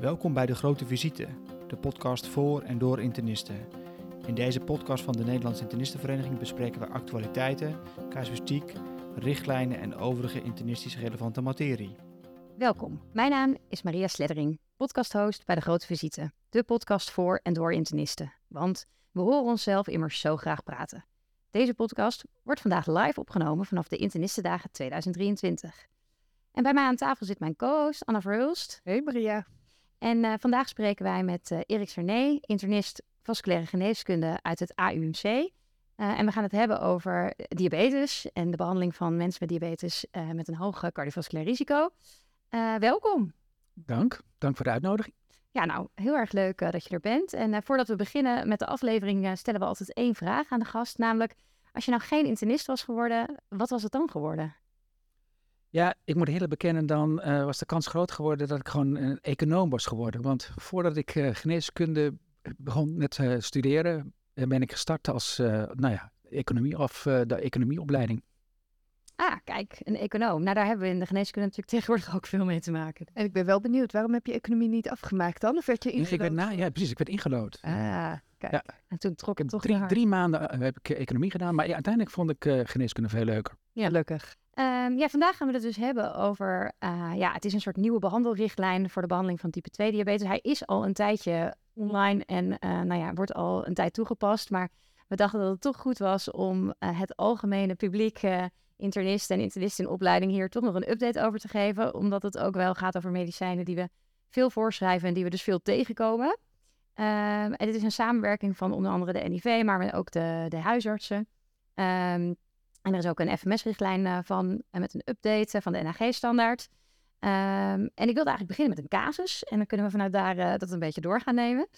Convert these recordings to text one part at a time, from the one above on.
Welkom bij De Grote Visite, de podcast voor en door internisten. In deze podcast van de Nederlandse Internistenvereniging bespreken we actualiteiten, casuïstiek, richtlijnen en overige internistisch relevante materie. Welkom, mijn naam is Maria Sleddering, podcasthost bij De Grote Visite, de podcast voor en door internisten. Want we horen onszelf immers zo graag praten. Deze podcast wordt vandaag live opgenomen vanaf de Internistendagen 2023. En bij mij aan tafel zit mijn co-host Anna Verhulst. Hey Maria. En uh, vandaag spreken wij met uh, Erik Cerné, internist vasculaire geneeskunde uit het AUMC. Uh, en we gaan het hebben over diabetes en de behandeling van mensen met diabetes met een hoog cardiovasculair risico. welkom. Dank, dank voor de uitnodiging. Ja, nou, heel erg leuk dat je er bent. En voordat we beginnen met de aflevering stellen we altijd één vraag aan de gast. Namelijk, als je nou geen internist was geworden, wat was het dan geworden? Ja, ik moet heel bekennen, dan uh, was de kans groot geworden dat ik gewoon een econoom was geworden. Want voordat ik uh, geneeskunde begon met uh, studeren, ben ik gestart als, nou ja, economie of de economieopleiding. Ah, kijk, een econoom. Nou, daar hebben we in de geneeskunde natuurlijk tegenwoordig ook veel mee te maken. En ik ben wel benieuwd, waarom heb je economie niet afgemaakt dan? Of werd je ingelood? ik werd na, ja, precies, ik werd ingelood. Ah, kijk. Ja. En toen trok het toch drie, drie maanden heb ik economie gedaan, maar ja, uiteindelijk vond ik geneeskunde veel leuker. Ja, gelukkig. Um, ja, vandaag gaan we het dus hebben over, uh, ja, het is een soort nieuwe behandelrichtlijn voor de behandeling van type 2 diabetes. Hij is al een tijdje online en uh, nou ja, wordt al een tijd toegepast, maar we dachten dat het toch goed was om uh, het algemene publiek, internisten en internisten in opleiding hier toch nog een update over te geven, omdat het ook wel gaat over medicijnen die we veel voorschrijven en die we dus veel tegenkomen. Um, en dit is een samenwerking van onder andere de NIV, maar ook de, de huisartsen. Um, en er is ook een FMS-richtlijn uh, van uh, met een update uh, van de NAG-standaard. Um, en ik wilde eigenlijk beginnen met een casus. En dan kunnen we vanuit daar dat een beetje door gaan nemen.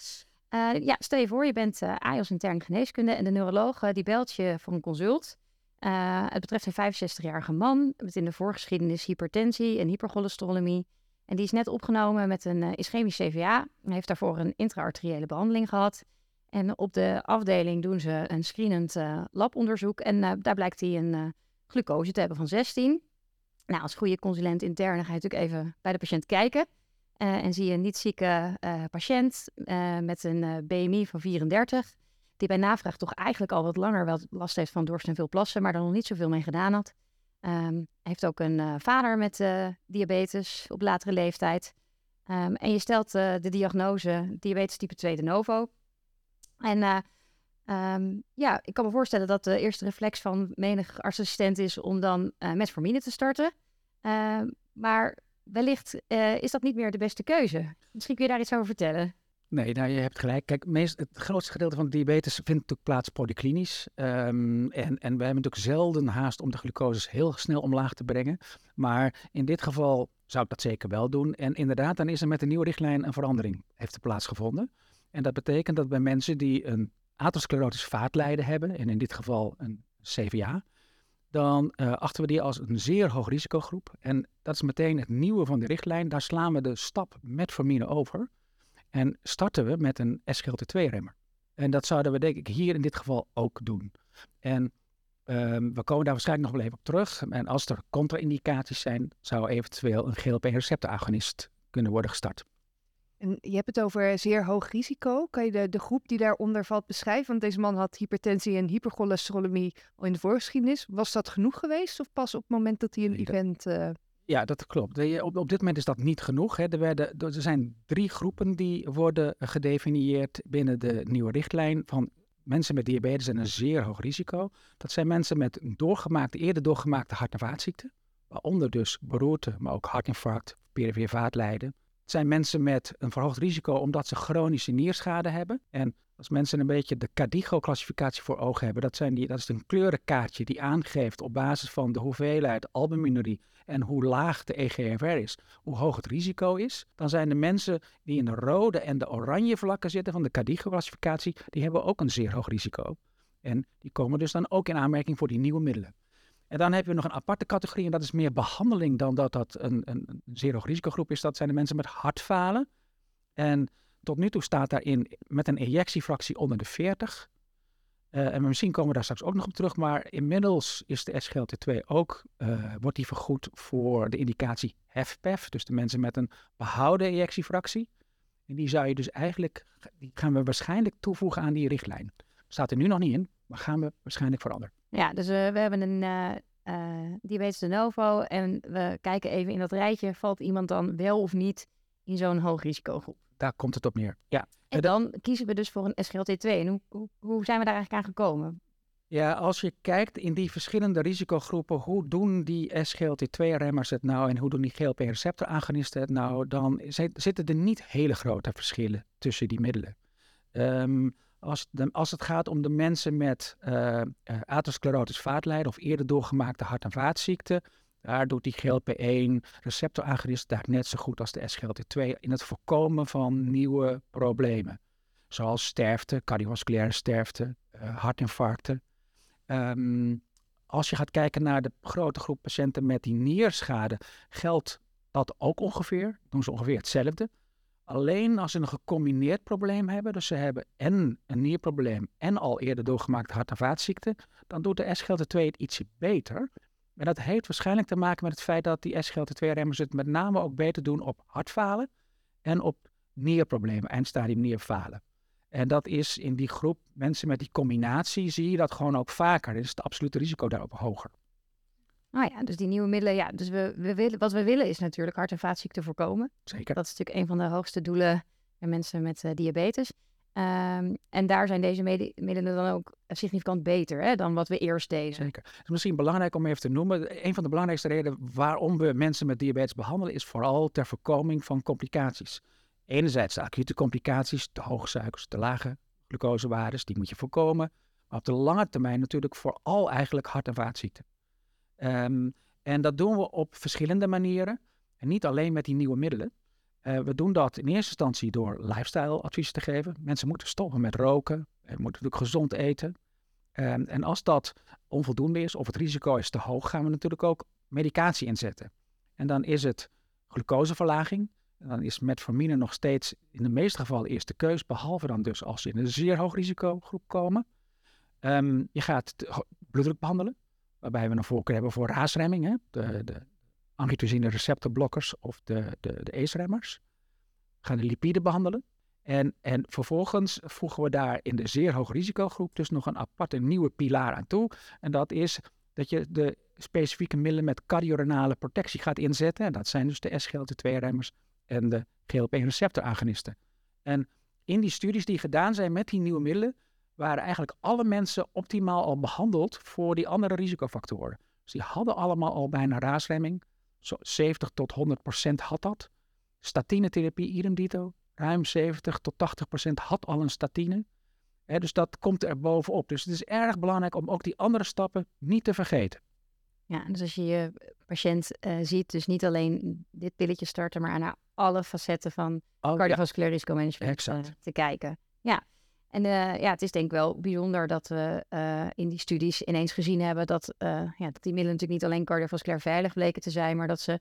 ja, stel je voor, je bent AIOS interne geneeskunde en de neuroloog die belt je voor een consult. het betreft een 65-jarige man met in de voorgeschiedenis hypertensie en hypercholesterolemie. En die is net opgenomen met een ischemisch CVA. Hij heeft daarvoor een intraarteriële behandeling gehad. En op de afdeling doen ze een screenend uh, labonderzoek. En uh, daar blijkt hij een uh, glucose te hebben van 16. Nou, als goede consulent interne ga je natuurlijk even bij de patiënt kijken. en zie je een niet zieke patiënt met een BMI van 34. Die bij navraag toch eigenlijk al wat langer wel last heeft van dorst en veel plassen. Maar er nog niet zoveel mee gedaan had. Um, heeft ook een vader met diabetes op latere leeftijd. Um, en je stelt de diagnose diabetes type 2 de novo. En uh, um, ja, ik kan me voorstellen dat de eerste reflex van menig artsassistent is om dan uh, metformine te starten. Uh, maar wellicht uh, is dat niet meer de beste keuze. Misschien kun je daar iets over vertellen. Nee, nou, je hebt gelijk. Kijk, het grootste gedeelte van de diabetes vindt natuurlijk plaats polyklinisch. Um, en, en wij hebben natuurlijk zelden haast om de glucose heel snel omlaag te brengen. Maar in dit geval zou ik dat zeker wel doen. En inderdaad, dan is er met de nieuwe richtlijn een verandering heeft plaatsgevonden. En dat betekent dat bij mensen die een atherosclerotisch vaatlijden hebben, en in dit geval een CVA, dan uh, achten we die als een zeer hoog risicogroep. En dat is meteen het nieuwe van de richtlijn. Daar slaan we de stap metformine over en starten we met een SGLT2-remmer. En dat zouden we denk ik hier in dit geval ook doen. En um, we komen daar waarschijnlijk nog wel even op terug. En als er contra-indicaties zijn, zou eventueel een GLP-receptoragonist kunnen worden gestart. En je hebt het over zeer hoog risico. Kan je de, de groep die daaronder valt beschrijven? Want deze man had hypertensie en hypercholesterolemie al in de voorgeschiedenis. Was dat genoeg geweest of pas op het moment dat hij een event... Uh... Ja, dat klopt. Op, op dit moment is dat niet genoeg. Hè. Er, werden, er zijn drie groepen die worden gedefinieerd binnen de nieuwe richtlijn van mensen met diabetes en een zeer hoog risico. Dat zijn mensen met een doorgemaakte, eerder doorgemaakte hart- en vaatziekte. Waaronder dus beroerte, maar ook hartinfarct, perifere vaatlijden, zijn mensen met een verhoogd risico omdat ze chronische nierschade hebben. En als mensen een beetje de CADIGO-classificatie voor ogen hebben, dat, zijn die, dat is een kleurenkaartje die aangeeft op basis van de hoeveelheid albuminurie en hoe laag de EGFR is, hoe hoog het risico is. Dan zijn de mensen die in de rode en de oranje vlakken zitten van de CADIGO-classificatie, die hebben ook een zeer hoog risico. En die komen dus dan ook in aanmerking voor die nieuwe middelen. En dan hebben we nog een aparte categorie en dat is meer behandeling dan dat dat een, een, zeer hoog risicogroep is. Dat zijn de mensen met hartfalen. En tot nu toe staat daarin met een ejectiefractie onder de 40. Uh, eh, en misschien komen we daar straks ook nog op terug, maar inmiddels is de SGLT2 ook, uh, wordt die vergoed voor de indicatie HFpEF, dus de mensen met een behouden ejectiefractie. En die zou je dus eigenlijk, die gaan we waarschijnlijk toevoegen aan die richtlijn. Staat er nu nog niet in, maar gaan we waarschijnlijk veranderen. Ja, dus uh, we hebben een uh, diabetes de novo en we kijken even in dat rijtje, valt iemand dan wel of niet in zo'n hoog risicogroep? Daar komt het op neer, ja. En dan kiezen we dus voor een SGLT2. En hoe, hoe, hoe zijn we daar eigenlijk aan gekomen? Ja, als je kijkt in die verschillende risicogroepen, hoe doen die SGLT2-remmers het nou en hoe doen die GLP-receptoragonisten het nou, dan zitten er niet hele grote verschillen tussen die middelen. Um, als, als, het gaat om de mensen met uh, atherosclerotisch vaatlijden of eerder doorgemaakte hart- en vaatziekten, daar doet die GLP-1 receptoragonist daar net zo goed als de SGLT2 in het voorkomen van nieuwe problemen. Zoals sterfte, cardiovasculaire sterfte, uh, hartinfarcten. Um, als je gaat kijken naar de grote groep patiënten met die nierschade, geldt dat ook ongeveer. Doen ze ongeveer hetzelfde. Alleen als ze een gecombineerd probleem hebben, dus ze hebben en een nierprobleem en al eerder doorgemaakte hart- en vaatziekten, dan doet de SGLT2 het ietsje beter. En dat heeft waarschijnlijk te maken met het feit dat die SGLT2-remmers het met name ook beter doen op hartfalen en op nierproblemen, eindstadium nierfalen. En dat is in die groep mensen met die combinatie, zie je dat gewoon ook vaker. Dus het absolute risico daarop hoger. Nou ja, dus die nieuwe middelen, ja, dus we, we willen, wat we willen is natuurlijk hart- en vaatziekten voorkomen. Zeker. Dat is natuurlijk een van de hoogste doelen bij mensen met uh, diabetes. Um, en daar zijn deze middelen dan ook significant beter hè, dan wat we eerst deden. Zeker. Het is misschien belangrijk om even te noemen. Een van de belangrijkste redenen waarom we mensen met diabetes behandelen, is vooral ter voorkoming van complicaties. Enerzijds de acute complicaties, de hoge suikers, de lage glucosewaardes, die moet je voorkomen. Maar op de lange termijn natuurlijk vooral eigenlijk hart- en vaatziekten. Um, en dat doen we op verschillende manieren. En niet alleen met die nieuwe middelen. Uh, we doen dat in eerste instantie door lifestyle adviezen te geven. Mensen moeten stoppen met roken. Ze moeten natuurlijk gezond eten. Um, en als dat onvoldoende is of het risico is te hoog, gaan we natuurlijk ook medicatie inzetten. En dan is het glucoseverlaging. Dan is metformine nog steeds in de meeste gevallen eerste keus, behalve dan dus als ze in een zeer hoog risicogroep komen. Um, je gaat bloeddruk behandelen, waarbij we een voorkeur hebben voor raasremming, hè? de, de angiotensine receptorblokkers of de, de, de ACE-remmers. We gaan de lipiden behandelen. En, en vervolgens voegen we daar in de zeer hoge risicogroep dus nog een aparte nieuwe pilaar aan toe. En dat is dat je de specifieke middelen met cardiorenale protectie gaat inzetten. En dat zijn dus de SGLT2-remmers en de GLP-receptoragonisten. En in die studies die gedaan zijn met die nieuwe middelen, waren eigenlijk alle mensen optimaal al behandeld voor die andere risicofactoren. Dus die hadden allemaal al bijna raasremming. Zo 70 tot 100 procent had dat. Statinetherapie, idem dito. Ruim 70 tot 80 procent had al een statine. He, dus dat komt er bovenop. Dus het is erg belangrijk om ook die andere stappen niet te vergeten. Ja, dus als je je patiënt uh, ziet, dus niet alleen dit pilletje starten, maar naar alle facetten van oh, cardiovasculair ja. risicomanagement uh, te kijken. Ja, en uh, ja, het is denk ik wel bijzonder dat we in die studies ineens gezien hebben dat, ja, dat die middelen natuurlijk niet alleen cardiovasculair veilig bleken te zijn, maar dat ze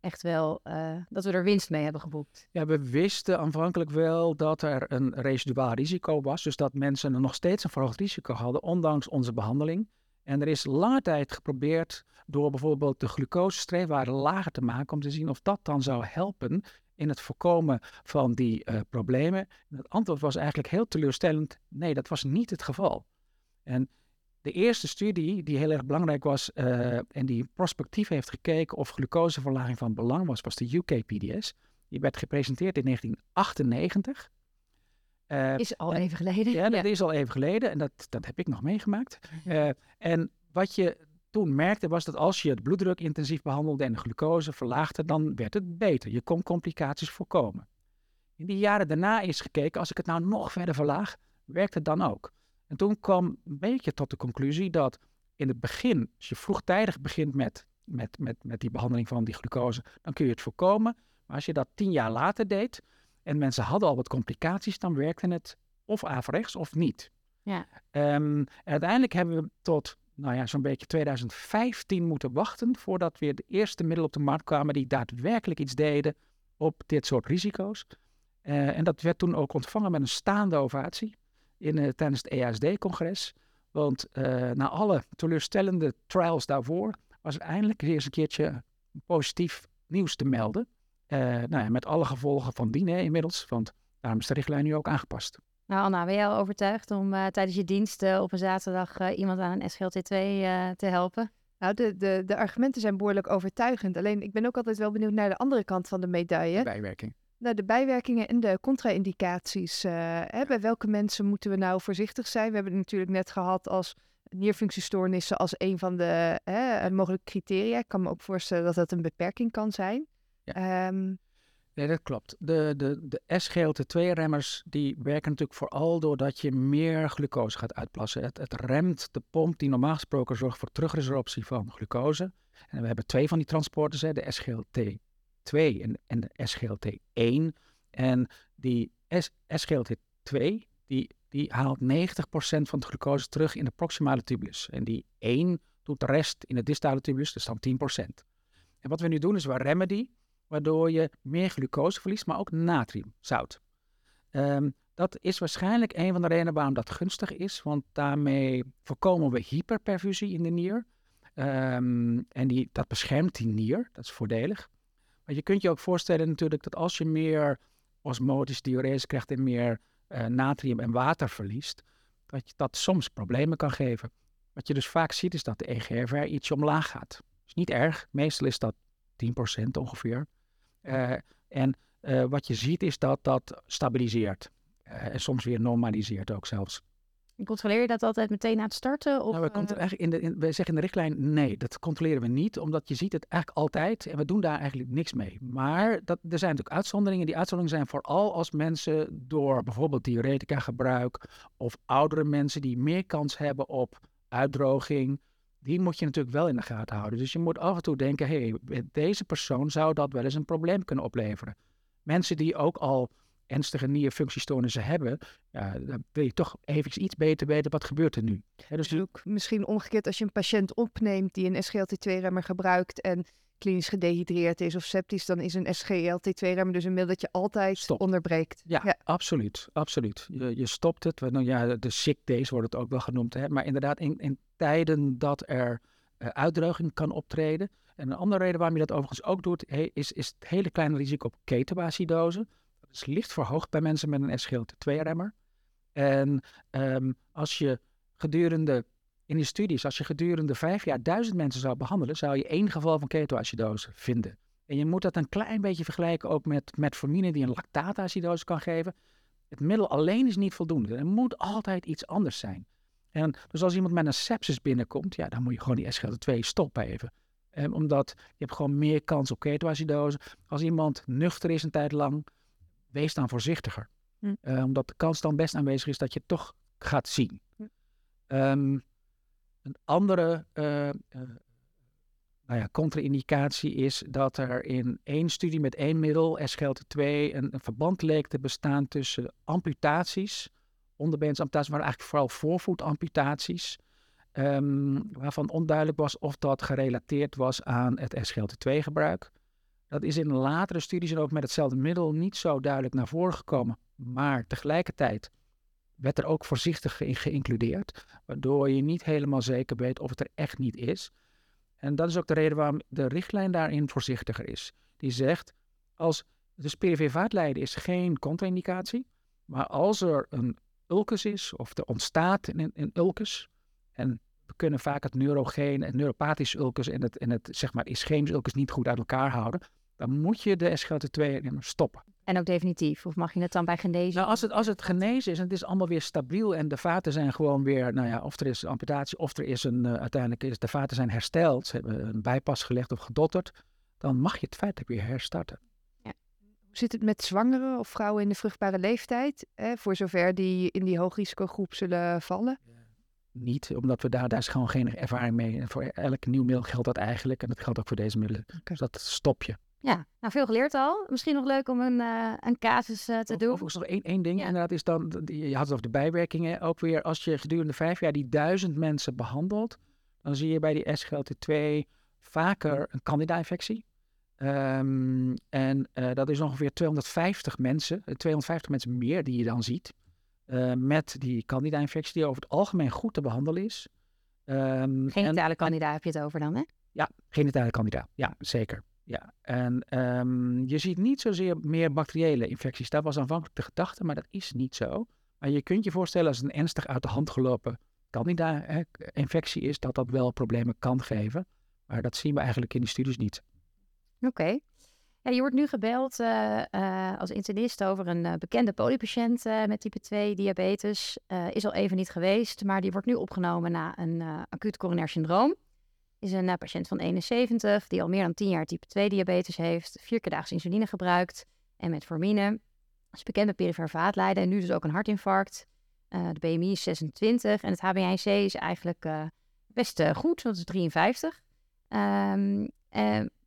echt wel, dat we er winst mee hebben geboekt. Ja, we wisten aanvankelijk wel dat er een residuaal risico was, dus dat mensen nog steeds een verhoogd risico hadden, ondanks onze behandeling. En er is lange tijd geprobeerd door bijvoorbeeld de glucosestreefwaarde lager te maken om te zien of dat dan zou helpen in het voorkomen van die uh, problemen. En het antwoord was eigenlijk heel teleurstellend. Nee, dat was niet het geval. En de eerste studie die heel erg belangrijk was uh, en die prospectief heeft gekeken of glucoseverlaging van belang was, was de UK-PDS. Die werd gepresenteerd in 1998. Uh, is al even geleden. Ja, dat ja. is al even geleden en dat, dat heb ik nog meegemaakt. Uh, en wat je toen merkte was dat als je het bloeddruk intensief behandelde en de glucose verlaagde, dan werd het beter. Je kon complicaties voorkomen. In die jaren daarna is gekeken, als ik het nou nog verder verlaag, werkt het dan ook? En toen kwam een beetje tot de conclusie dat in het begin, als je vroegtijdig begint met, met, met, met die behandeling van die glucose, dan kun je het voorkomen. Maar als je dat tien jaar later deed, en mensen hadden al wat complicaties, dan werkte het of averechts of niet. Ja. Um, uiteindelijk hebben we tot nou ja, zo'n beetje 2015 moeten wachten voordat weer de eerste middelen op de markt kwamen die daadwerkelijk iets deden op dit soort risico's. Uh, en dat werd toen ook ontvangen met een staande ovatie in, uh, tijdens het EASD-congres. Want uh, na alle teleurstellende trials daarvoor was er eindelijk eens een keertje positief nieuws te melden. Nou ja, met alle gevolgen van dien inmiddels. Want Daarom is de richtlijn nu ook aangepast. Nou Anna, ben jij al overtuigd om uh, tijdens je dienst uh, op een zaterdag uh, iemand aan een SGLT2 te helpen? Nou, de, de, de argumenten zijn behoorlijk overtuigend. Alleen ik ben ook altijd wel benieuwd naar de andere kant van de medaille. De bijwerking. Nou, de bijwerkingen en de contra-indicaties. Hè, bij welke mensen moeten we nou voorzichtig zijn? We hebben het natuurlijk net gehad als nierfunctiestoornissen als een van de hè, mogelijke criteria. Ik kan me ook voorstellen dat dat een beperking kan zijn. Ja. Um, nee, dat klopt. De, de, de SGLT2-remmers die werken natuurlijk vooral doordat je meer glucose gaat uitplassen. Het, het remt de pomp die normaal gesproken zorgt voor terugresorptie van glucose. En we hebben twee van die transporters, hè, de SGLT2 en, en de SGLT1. En die S, SGLT2 die die haalt 90% van de glucose terug in de proximale tubulus. En die 1 doet de rest in de distale tubulus, dus dan 10%. En wat we nu doen is we remmen die, waardoor je meer glucose verliest, maar ook natrium, zout. Um, dat is waarschijnlijk een van de redenen waarom dat gunstig is, want daarmee voorkomen we hyperperfusie in de nier. Um, en die, dat beschermt die nier, dat is voordelig. Maar je kunt je ook voorstellen natuurlijk dat als je meer osmotische diurese krijgt en meer uh, natrium en water verliest, dat je dat soms problemen kan geven. Wat je dus vaak ziet is dat de EGFR ietsje omlaag gaat. is niet erg, meestal is dat 10% ongeveer. Uh, en uh, wat je ziet is dat dat stabiliseert. en soms weer normaliseert ook zelfs. Controleer je dat altijd meteen na het starten? Of, nou, we, eigenlijk in de, in, we zeggen in de richtlijn nee, dat controleren we niet, omdat je ziet het eigenlijk altijd en we doen daar eigenlijk niks mee. Maar dat, er zijn natuurlijk uitzonderingen. Die uitzonderingen zijn vooral als mensen door bijvoorbeeld diuretica gebruik of oudere mensen die meer kans hebben op uitdroging, die moet je natuurlijk wel in de gaten houden. Dus je moet af en toe denken, hé, hey, deze persoon zou dat wel eens een probleem kunnen opleveren. Mensen die ook al ernstige nierfunctiestoornissen hebben, ja, dan wil je toch even iets beter weten wat gebeurt er nu. He, dus ook misschien omgekeerd als je een patiënt opneemt die een SGLT2-remmer gebruikt en klinisch gedehydreerd is of septisch, dan is een SGLT2-remmer dus een middel dat je altijd Stop. onderbreekt. Ja, ja, absoluut. absoluut. Je, je stopt het. Nou ja, de sick days wordt het ook wel genoemd. Hè? Maar inderdaad, in, in tijden dat er uh, uitdroging kan optreden. En een andere reden waarom je dat overigens ook doet, is, is het hele kleine risico op ketoacidose is licht verhoogd bij mensen met een SGLT2-remmer. En um, als je gedurende, in die studies, als je gedurende vijf jaar duizend mensen zou behandelen, zou je één geval van ketoacidose vinden. En je moet dat een klein beetje vergelijken ook met metformine die een lactaatacidose kan geven. Het middel alleen is niet voldoende. Er moet altijd iets anders zijn. En dus als iemand met een sepsis binnenkomt, ja, dan moet je gewoon die SGLT2 stoppen even. Um, omdat je hebt gewoon meer kans op ketoacidose. Als iemand nuchter is een tijd lang, wees dan voorzichtiger. Hm. Uh, omdat de kans dan best aanwezig is dat je het toch gaat zien. Hm. Um, een andere uh, uh, nou ja, contra-indicatie is dat er in één studie met één middel, SGLT2, een, een verband leek te bestaan tussen amputaties, onderbensamputaties, maar eigenlijk vooral voorvoetamputaties, um, waarvan onduidelijk was of dat gerelateerd was aan het SGLT2-gebruik. Dat is in latere studies en ook met hetzelfde middel niet zo duidelijk naar voren gekomen. Maar tegelijkertijd werd er ook voorzichtig in geïncludeerd, waardoor je niet helemaal zeker weet of het er echt niet is. En dat is ook de reden waarom de richtlijn daarin voorzichtiger is. Die zegt, als de spirivaatlijden is geen contra-indicatie, maar als er een ulcus is, of er ontstaat een, een ulcus, en we kunnen vaak het neurogeen, het neuropathisch ulcus en het, en het zeg maar ischemisch ulcus niet goed uit elkaar houden, dan moet je de SGLT2 stoppen. En ook definitief? Of mag je het dan bij genezen? Nou, als het, als het genezen is en het is allemaal weer stabiel en de vaten zijn gewoon weer, nou ja, of er is amputatie of er is een, uh, uiteindelijk is de vaten zijn hersteld, ze hebben een bijpas gelegd of gedotterd, dan mag je het feitelijk weer herstarten. Zit het met zwangeren of vrouwen in de vruchtbare leeftijd, hè, voor zover die in die hoogrisicogroep zullen vallen? Niet, omdat we daar, daar is gewoon geen ervaring mee. En voor elk nieuw middel geldt dat eigenlijk. En dat geldt ook voor deze middelen. Dus dat stop je. Ja, nou veel geleerd al. Misschien nog leuk om een, uh, een casus uh, te doen. Overigens nog één, één ding. Ja. Inderdaad is dan, je had het over de bijwerkingen. Ook weer, als je gedurende vijf jaar die duizend mensen behandelt, dan zie je bij die SGLT2 vaker een candida-infectie. Um, en uh, dat is ongeveer 250 mensen, 250 mensen meer die je dan ziet. met die candida-infectie die over het algemeen goed te behandelen is. Um, Genitale candida heb je het over dan, hè? Ja, genitale candida. Ja, zeker. Ja, en ehm, je ziet niet zozeer meer bacteriële infecties. Dat was aanvankelijk de gedachte, maar dat is niet zo. Maar je kunt je voorstellen als het een ernstig uit de hand gelopen candida-infectie is, dat dat wel problemen kan geven. Maar dat zien we eigenlijk in die studies niet. Oké. Ja, je wordt nu gebeld uh, uh, als internist over een uh, bekende polypatiënt met type 2 diabetes. is al even niet geweest, maar die wordt nu opgenomen na een acuut coronair syndroom. Is een patiënt van 71 die al meer dan 10 jaar type 2 diabetes heeft, vier keer daags insuline gebruikt en met formine. Is bekend met perifere vaatlijden en nu dus ook een hartinfarct. de BMI is 26 en het HbA1c is eigenlijk best goed, dat is 53. Um,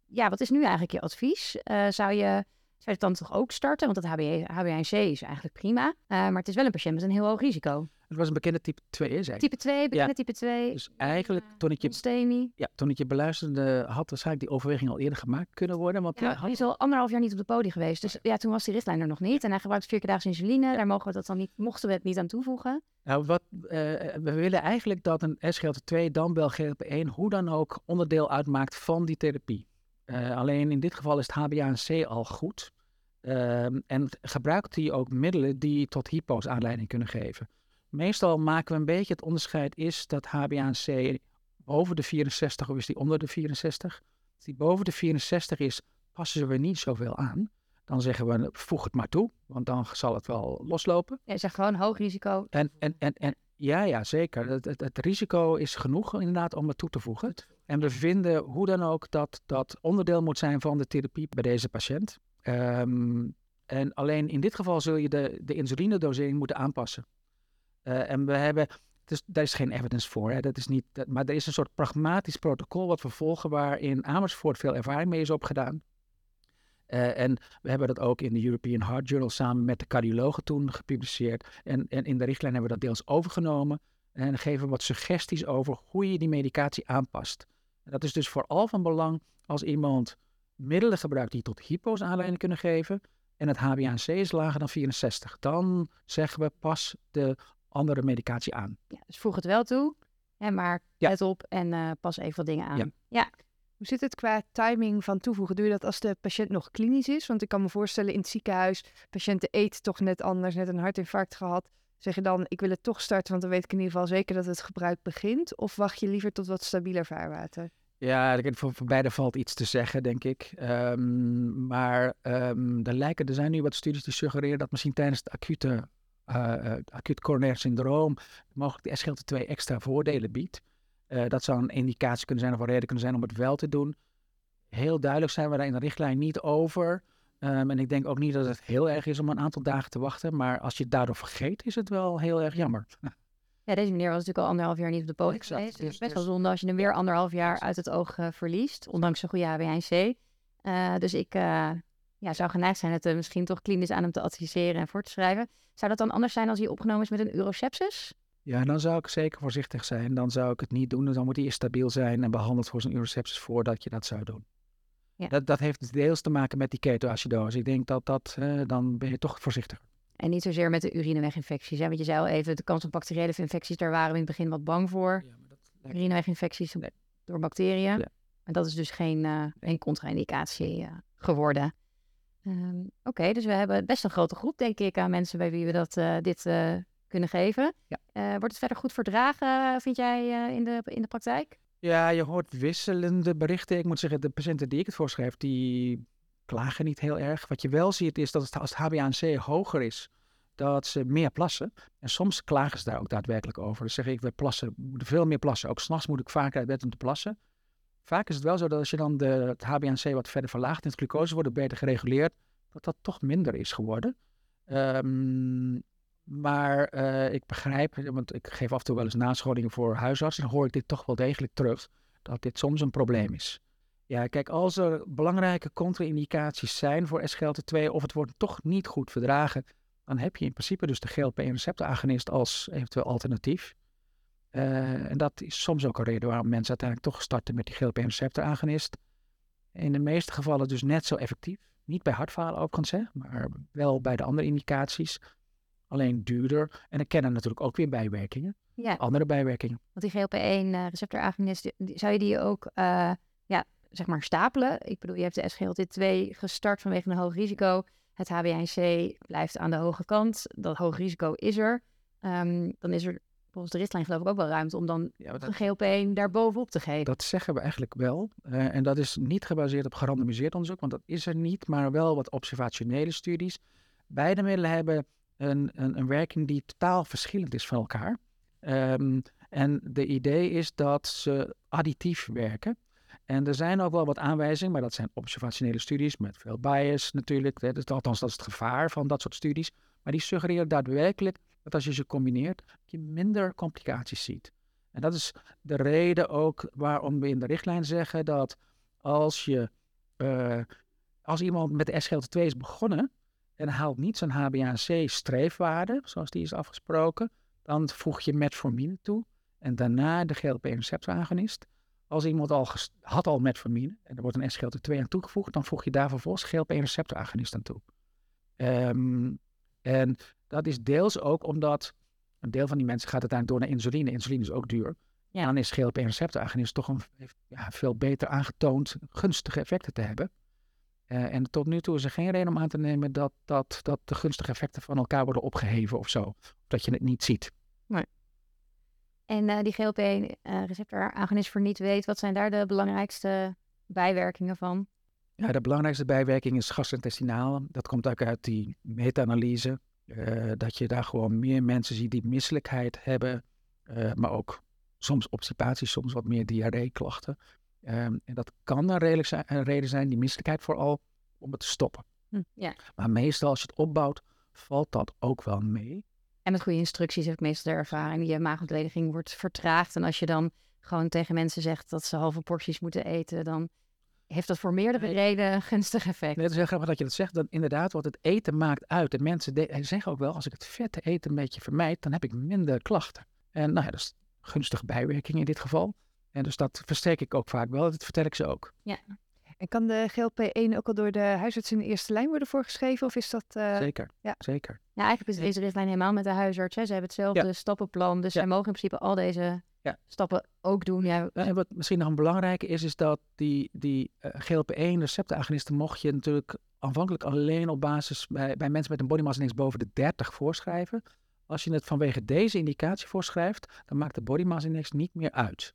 ja, wat is nu eigenlijk je advies? Uh, zou, je, zou je het dan toch ook starten? Want het HbA1c is eigenlijk prima. Uh, maar het is wel een patiënt met een heel hoog risico. Het was een bekende type 2, zei Type 2, bekende ja. type 2. Dus eigenlijk, toen ik, je, ja, toen ik je beluisterde, had waarschijnlijk die overweging al eerder gemaakt kunnen worden. Want ja, hij is al anderhalf jaar niet op de podium geweest. Dus ja, toen was die richtlijn er nog niet. En hij gebruikt vier keer daags insuline. Daar mogen we dat dan niet, mochten we het niet aan toevoegen. Nou, wat, uh, we willen eigenlijk dat een SGLT2, dan wel GLP1, hoe dan ook onderdeel uitmaakt van die therapie. Uh, alleen in dit geval is het HbA1c al goed. Uh, en gebruikt hij ook middelen die tot hypo's aanleiding kunnen geven. Meestal maken we een beetje het onderscheid is dat HbA1c boven de 64 of is die onder de 64. Als die boven de 64 is, passen we niet zoveel aan. Dan zeggen we, voeg het maar toe, want dan zal het wel loslopen. Ja, je zegt gewoon hoog risico. En, en, en, en ja, ja, zeker. Het, het, het, risico is genoeg inderdaad om het toe te voegen. En we vinden hoe dan ook dat dat onderdeel moet zijn van de therapie bij deze patiënt. Um, en alleen in dit geval zul je de, de insulinedosering moeten aanpassen. Uh, en we hebben, daar is geen evidence voor, hè, dat is niet, maar er is een soort pragmatisch protocol wat we volgen waarin Amersfoort veel ervaring mee is opgedaan. Uh, en we hebben dat ook in de European Heart Journal samen met de cardiologen toen gepubliceerd. En, en in de richtlijn hebben we dat deels overgenomen. En geven wat suggesties over hoe je die medicatie aanpast. En dat is dus vooral van belang als iemand middelen gebruikt die tot hypo's aanleiding kunnen geven. En het HbA1c is lager dan 64. Dan zeggen we pas de andere medicatie aan. Ja, dus voeg het wel toe. Hè, maar ja. let op en uh, pas even wat dingen aan. Ja. ja. Hoe zit het qua timing van toevoegen? Doe je dat als de patiënt nog klinisch is? Want ik kan me voorstellen in het ziekenhuis, patiënten eet toch net anders, net een hartinfarct gehad. Zeg je dan, ik wil het toch starten, want dan weet ik in ieder geval zeker dat het gebruik begint? Of wacht je liever tot wat stabieler vaarwater? Ja, voor, voor beide valt iets te zeggen, denk ik. Um, maar um, er, lijken, er zijn nu wat studies die suggereren dat misschien tijdens het acute, uh, acuut coronair syndroom mogelijk de SGLT2 extra voordelen biedt. Uh, dat zou een indicatie kunnen zijn of een reden kunnen zijn om het wel te doen. Heel duidelijk zijn we daar in de richtlijn niet over. Um, en ik denk ook niet dat het heel erg is om een aantal dagen te wachten. Maar als je het daardoor vergeet, is het wel heel erg jammer. Ja, deze meneer was natuurlijk al anderhalf jaar niet op de podium geweest. Dus best wel zonde als je hem weer anderhalf jaar uit het oog uh, verliest. Ondanks een goede HbA1c. Uh, dus ik uh, ja, zou geneigd zijn het misschien toch klinisch aan hem te adviseren en voor te schrijven. Zou dat dan anders zijn als hij opgenomen is met een urosepsis? Ja, dan zou ik zeker voorzichtig zijn. Dan zou ik het niet doen. Dan moet hij eerst stabiel zijn en behandeld voor zijn urosepsis voordat je dat zou doen. Ja. Dat, dat heeft deels te maken met die ketoacidose. Ik denk dat dat, dan ben je toch voorzichtiger. En niet zozeer met de urineweginfecties. Hè? Want je zei al even, de kans op bacteriële infecties, daar waren we in het begin wat bang voor. Ja, maar dat Urineweginfecties door bacteriën. Ja. En dat is dus geen, uh, geen contra-indicatie uh, geworden. Um, Oké, dus we hebben best een grote groep, denk ik, aan mensen bij wie we dat, dit kunnen geven. Ja. wordt het verder goed verdragen, vind jij, in, de, in de praktijk? Ja, je hoort wisselende berichten. Ik moet zeggen, de patiënten die ik het voorschrijf, die klagen niet heel erg. Wat je wel ziet is dat het, als het HbA1c hoger is, dat ze meer plassen. En soms klagen ze daar ook daadwerkelijk over. Dus zeg ik, we plassen, moeten veel meer plassen. Ook s'nachts moet ik vaker uit bed om te plassen. Vaak is het wel zo dat als je dan de, het HbA1c wat verder verlaagt en het glucose wordt beter gereguleerd, dat dat toch minder is geworden. Um, maar uh, ik begrijp, want ik geef af en toe wel eens nascholingen voor huisartsen, dan hoor ik dit toch wel degelijk terug, dat dit soms een probleem is. Ja, kijk, als er belangrijke contra-indicaties zijn voor SGLT2 of het wordt toch niet goed verdragen, dan heb je in principe dus de GLP-1-receptoragonist als eventueel alternatief. Uh, en dat is soms ook een reden waarom mensen uiteindelijk toch starten met die GLP-1-receptoragonist. In de meeste gevallen dus net zo effectief. Niet bij hartfalen overigens, maar wel bij de andere indicaties. Alleen duurder. En er kennen natuurlijk ook weer bijwerkingen. Ja. Andere bijwerkingen. Want die GLP-1-receptoragonist, zou je die ook... Uh ja, zeg maar stapelen. Ik bedoel, je hebt de SGLT2 gestart vanwege een hoog risico. Het HbA1c blijft aan de hoge kant. Dat hoog risico is er. Ehm, dan is er volgens de richtlijn geloof ik ook wel ruimte om dan Ja, een GLP-1 daar bovenop te geven. Dat zeggen we eigenlijk wel. Eh, en dat is niet gebaseerd op gerandomiseerd onderzoek, want dat is er niet, maar wel wat observationele studies. Beide middelen hebben een, een, een werking die totaal verschillend is van elkaar. Ehm, en de idee is dat ze additief werken. En er zijn ook wel wat aanwijzingen, maar dat zijn observationele studies met veel bias natuurlijk. Althans, dat is het gevaar van dat soort studies. Maar die suggereren daadwerkelijk dat als je ze combineert, je minder complicaties ziet. En dat is de reden ook waarom we in de richtlijn zeggen dat als je eh, als iemand met de SGLT2 is begonnen en haalt niet zijn HbA1c streefwaarde, zoals die is afgesproken, dan voeg je metformine toe en daarna de GLP-1 receptoragonist. Als iemand al had al metformine en er wordt een SGLT2 aan toegevoegd, dan voeg je daar vervolgens GLP-1 receptoragonist aan toe. Ehm, en dat is deels ook omdat een deel van die mensen gaat uiteindelijk door naar insuline. Insuline is ook duur. Ja. En dan is GLP-1 receptoragonist toch een heeft, ja, veel beter aangetoond gunstige effecten te hebben. Eh, en tot nu toe is er geen reden om aan te nemen dat, dat, dat de gunstige effecten van elkaar worden opgeheven of zo. Of dat je het niet ziet. En eh, die GLP-receptor-agonist voor niet weet, wat zijn daar de belangrijkste bijwerkingen van? Ja, de belangrijkste bijwerking is gastrointestinaal. Dat komt ook uit die meta-analyse. eh, dat je daar gewoon meer mensen ziet die misselijkheid hebben. eh, maar ook soms obstipatie, soms wat meer diarreeklachten. Ehm, en dat kan een, redelijk zijn, een reden zijn, die misselijkheid vooral, om het te stoppen. Hm, ja. Maar meestal als je het opbouwt, valt dat ook wel mee. En met goede instructies heb ik meestal de ervaring. Je maagontlediging wordt vertraagd. En als je dan gewoon tegen mensen zegt dat ze halve porties moeten eten, dan heeft dat voor meerdere Nee. redenen een gunstig effect. Nee, het is heel grappig dat je dat zegt. Dan inderdaad, wat het eten maakt uit. En mensen zeggen ook wel, als ik het vette eten een beetje vermijd, dan heb ik minder klachten. En nou ja, dat is een gunstige bijwerking in dit geval. En dus dat versterk ik ook vaak wel. Dat vertel ik ze ook. En kan de GLP-1 ook al door de huisarts in de eerste lijn worden voorgeschreven? Of is dat... eh, Zeker. ja. Zeker. Ja, eigenlijk is deze richtlijn helemaal met de huisarts. Hè. Ze hebben hetzelfde stappenplan. Dus Ja. zij mogen in principe al deze Ja. stappen ook doen. Ja, En wat misschien nog een belangrijke is, is dat die, die eh, GLP-1 receptoragonisten mocht je natuurlijk aanvankelijk alleen op basis bij, bij mensen met een body mass index boven de 30 voorschrijven. Als je het vanwege deze indicatie voorschrijft, dan maakt de body mass index niet meer uit.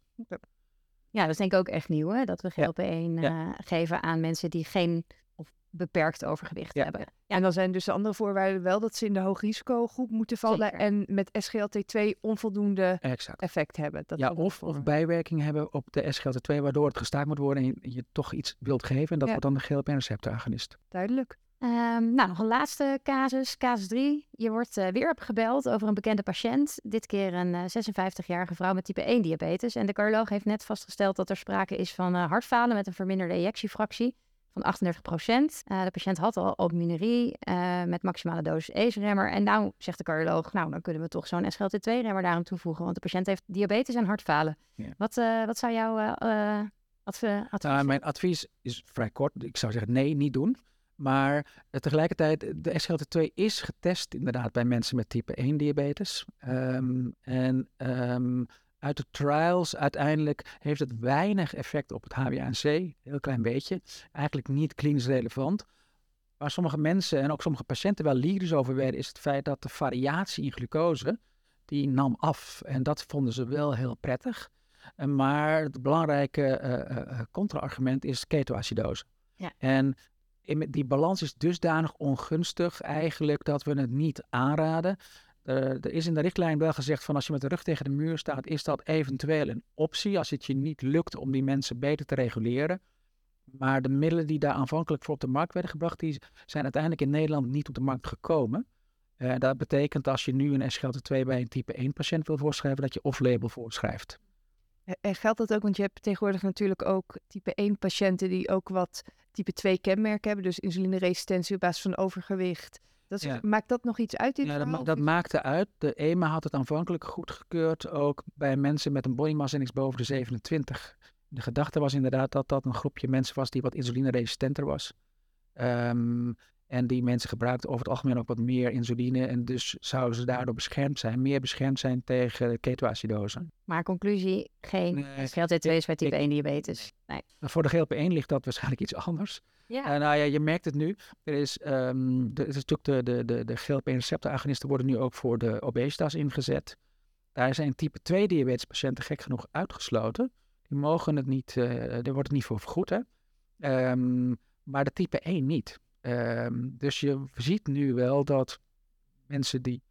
Ja, dat is denk ik ook echt nieuw. Hè? Dat we Ja. GLP-1 Ja. eh, geven aan mensen die geen of beperkt overgewicht Ja. hebben. En dan zijn dus de andere voorwaarden wel dat ze in de hoogrisicogroep moeten vallen Zeker. en met SGLT2 onvoldoende Exact. effect hebben. Dat Ja, of, of bijwerking hebben op de SGLT2, waardoor het gestaakt moet worden en je, je toch iets wilt geven. En dat Ja. wordt dan de GLP-receptoragonist. duidelijk. Ehm, nou, nog een laatste casus, casus 3. Je wordt eh, weer gebeld over een bekende patiënt. Dit keer een eh, 56-jarige vrouw met type 1 diabetes. En de cardioloog heeft net vastgesteld dat er sprake is van eh, hartfalen met een verminderde ejectiefractie van 38% de patiënt had al albuminurie eh, met maximale dosis ACE-remmer. En nou zegt de cardioloog, nou dan kunnen we toch zo'n SGLT2-remmer daarom toevoegen. Want de patiënt heeft diabetes en hartfalen. Ja. Wat, eh, wat zou jouw eh, eh, adv- advies Nou, mijn advies is vrij kort. Ik zou zeggen nee, niet doen. Maar eh, tegelijkertijd, de SGLT2 is getest inderdaad bij mensen met type 1 diabetes. Ehm, en ehm, uit de trials uiteindelijk heeft het weinig effect op het HbA1c. Heel klein beetje. Eigenlijk niet klinisch relevant. Waar sommige mensen en ook sommige patiënten wel lyrisch over werden, is het feit dat de variatie in glucose, die nam af. En dat vonden ze wel heel prettig. Eh, Maar het belangrijke eh, eh, eh, contra-argument is ketoacidose. Ja. En die balans is dusdanig ongunstig eigenlijk dat we het niet aanraden. Eh, er is in de richtlijn wel gezegd van als je met de rug tegen de muur staat, is dat eventueel een optie als het je niet lukt om die mensen beter te reguleren. Maar de middelen die daar aanvankelijk voor op de markt werden gebracht, die zijn uiteindelijk in Nederland niet op de markt gekomen. Eh, dat betekent als je nu een SGLT2 bij een type 1 patiënt wil voorschrijven, dat je off-label voorschrijft. En geldt dat ook, want je hebt tegenwoordig natuurlijk ook type 1 patiënten die ook wat type 2 kenmerken hebben. Dus insulineresistentie op basis van overgewicht. Dat is- Ja. Maakt dat nog iets uit in Ja, dat, dat maakte uit. De EMA had het aanvankelijk goedgekeurd, ook bij mensen met een body mass index boven de 27. De gedachte was inderdaad dat dat een groepje mensen was die wat insulineresistenter was. Ehm, en die mensen gebruiken over het algemeen ook wat meer insuline. En dus zouden ze daardoor beschermd zijn, meer beschermd zijn tegen ketoacidose. Maar conclusie, geen Nee, SGLT2 is bij type ik- 1 diabetes. Nee. Voor de GLP-1 ligt dat waarschijnlijk iets anders. Ja. Eh, nou ja, je merkt het nu. Er is, ehm de, het is natuurlijk de, de, de, de GLP-receptoragonisten worden nu ook voor de obesitas ingezet. Daar zijn type 2 diabetespatiënten gek genoeg uitgesloten. Die mogen het niet, eh daar wordt het niet voor vergoed. Hè? Ehm, maar de type 1 niet. Ehm, dus je ziet nu wel dat mensen die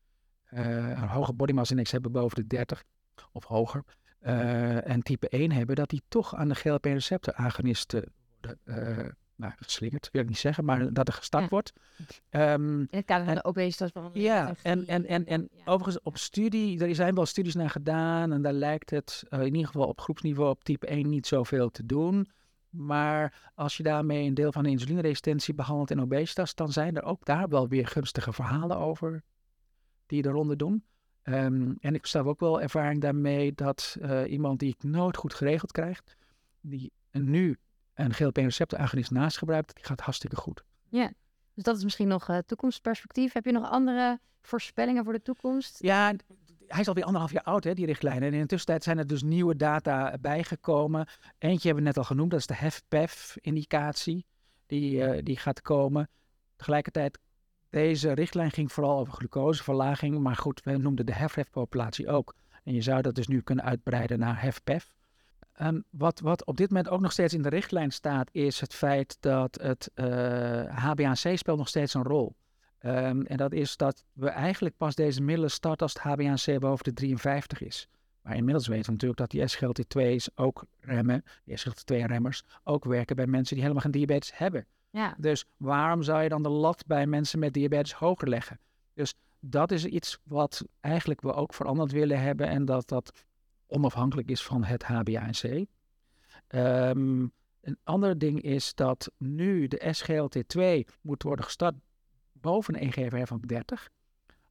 eh, een hoge body mass index hebben boven de 30 of hoger eh, en type 1 hebben, dat die toch aan de GLP-receptoragonisten worden eh, nou, geslingerd, wil ik niet zeggen, maar dat er gestart Ja. wordt. Ehm, In het kader van de obesitasbehandeling. ja, en, en, en, en Ja. overigens op studie, er zijn wel studies naar gedaan en daar lijkt het in ieder geval op groepsniveau op type 1 niet zoveel te doen. Maar als je daarmee een deel van de insulineresistentie behandelt in obesitas, dan zijn er ook daar wel weer gunstige verhalen over die de ronde doen. Ehm, en ik sta ook wel ervaring daarmee dat eh, iemand die ik nooit goed geregeld krijgt, die nu een GLP-receptoragonist naast gebruikt, die gaat hartstikke goed. Dus dat is misschien nog eh, toekomstperspectief. Heb je nog andere voorspellingen voor de toekomst? Ja, hij is alweer anderhalf jaar oud, hè, die richtlijnen. En in de tussentijd zijn er dus nieuwe data bijgekomen. Eentje hebben we net al genoemd, dat is de HEFPEF-indicatie. Die, eh, die gaat komen. Tegelijkertijd, deze richtlijn ging vooral over glucoseverlaging. Maar goed, we noemden de HEFREF-populatie ook. En je zou dat dus nu kunnen uitbreiden naar HEFPEF. Ehm, wat, wat op dit moment ook nog steeds in de richtlijn staat, is het feit dat het eh HbA1c speelt nog steeds een rol. Ehm, en dat is dat we eigenlijk pas deze middelen starten als het HbA1c boven de 53 is. Maar inmiddels weten we natuurlijk dat die SGLT2's ook remmen, die SGLT2-remmers, ook werken bij mensen die helemaal geen diabetes hebben. Ja, Dus waarom zou je dan de lat bij mensen met diabetes hoger leggen? Dus dat is iets wat eigenlijk we ook veranderd willen hebben en dat dat onafhankelijk is van het HbA1c. Ehm, een ander ding is dat nu de SGLT2 moet worden gestart boven een E EGFR van 30.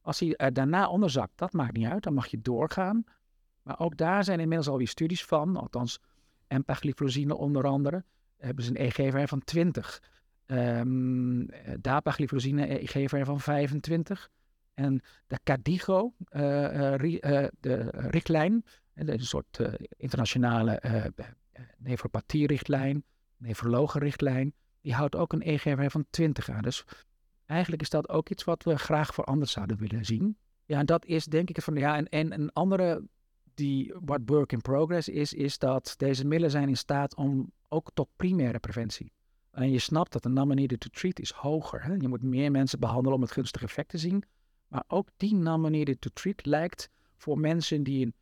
Als hij er daarna onderzakt, dat maakt niet uit, dan mag je doorgaan. Maar ook daar zijn inmiddels alweer studies van, althans empagliflozine onder andere, hebben ze een EGFR van 20. Ehm eh, dapagliflozine eh, EGFR van 25. En de Cadigo, eh, de richtlijn, een soort internationale nefropathie-richtlijn, nefrologenrichtlijn, die houdt ook een EGFR van 20 aan. Dus eigenlijk is dat ook iets wat we graag veranderd zouden willen zien. Ja, en dat is denk ik van ja, en, en een andere die wat work in progress is, is dat deze middelen zijn in staat om ook tot primaire preventie. En je snapt dat de needed to treat is hoger. Hè? Je moet meer mensen behandelen om het gunstige effect te zien. Maar ook die needed to treat lijkt voor mensen die een,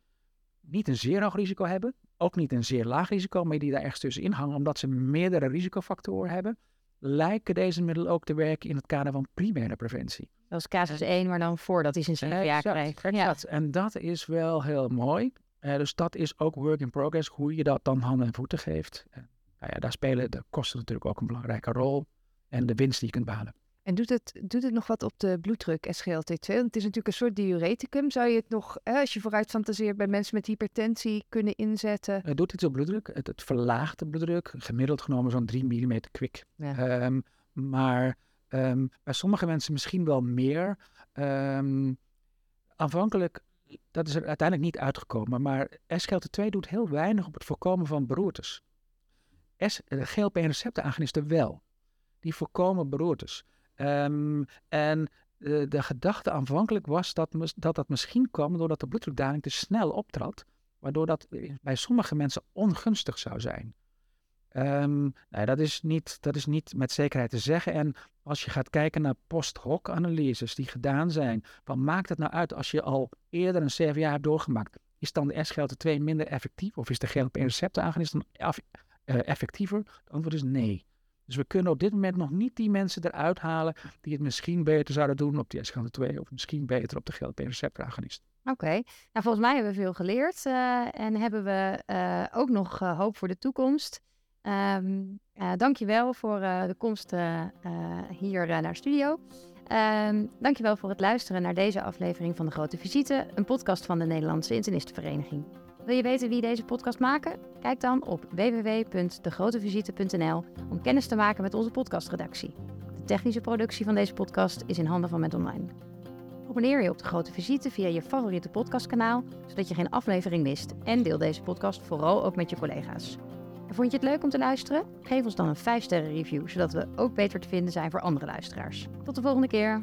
niet een zeer hoog risico hebben, ook niet een zeer laag risico, maar die daar ergens tussenin hangen, omdat ze meerdere risicofactoren hebben, lijken deze middelen ook te werken in het kader van primaire preventie. dat is casus 1, maar dan voordat hij zijn Exact, krijgt. Ja. En dat is wel heel mooi. Eh, dus dat is ook work in progress, hoe je dat dan handen en voeten geeft. Nou ja, daar spelen de kosten natuurlijk ook een belangrijke rol. En de winst die je kunt behalen. En doet het, doet het nog wat op de bloeddruk, SGLT2? Want het is natuurlijk een soort diureticum. Zou je het nog, hè, als je vooruit fantaseert, bij mensen met hypertensie kunnen inzetten? Het doet iets op bloeddruk. Het, het verlaagt de bloeddruk. Gemiddeld genomen zo'n 3 mm kwik. Ja. Ehm, maar ehm, bij sommige mensen misschien wel meer. Ehm, aanvankelijk, dat is er uiteindelijk niet uitgekomen. Maar SGLT2 doet heel weinig op het voorkomen van beroertes. De GLP-receptoragonisten wel. Die voorkomen beroertes. Ehm, en de, de gedachte aanvankelijk was dat, dat dat misschien kwam doordat de bloeddrukdaling te snel optrad. Waardoor dat bij sommige mensen ongunstig zou zijn. Ehm, nou ja, dat, is niet, dat is niet met zekerheid te zeggen. En als je gaat kijken naar post-hoc analyses die gedaan zijn, van maakt het nou uit als je al eerder een CVA hebt doorgemaakt? Is dan de SGLT2 minder effectief of is de GLP-receptoragonist dan af- eh, effectiever? Het antwoord is nee. Dus we kunnen op dit moment nog niet die mensen eruit halen die het misschien beter zouden doen op die SGLT2 of misschien beter op de GLP-receptoragonist. Oké, nou volgens mij hebben we veel geleerd eh, en hebben we eh, ook nog eh, hoop voor de toekomst. Eh, dankjewel voor de komst hier naar studio. Ehm dankjewel voor het luisteren naar deze aflevering van De Grote Visite, een podcast van de Nederlandse Internistenvereniging. Wil je weten wie deze podcast maken? Kijk dan op www.degrotevisite.nl om kennis te maken met onze podcastredactie. De technische productie van deze podcast is in handen van Met Online. Abonneer je op de grote visite via je favoriete podcastkanaal, zodat je geen aflevering mist. En deel deze podcast vooral ook met je collega's. En vond je het leuk om te luisteren? Geef ons dan een 5-sterren review, zodat we ook beter te vinden zijn voor andere luisteraars. Tot de volgende keer!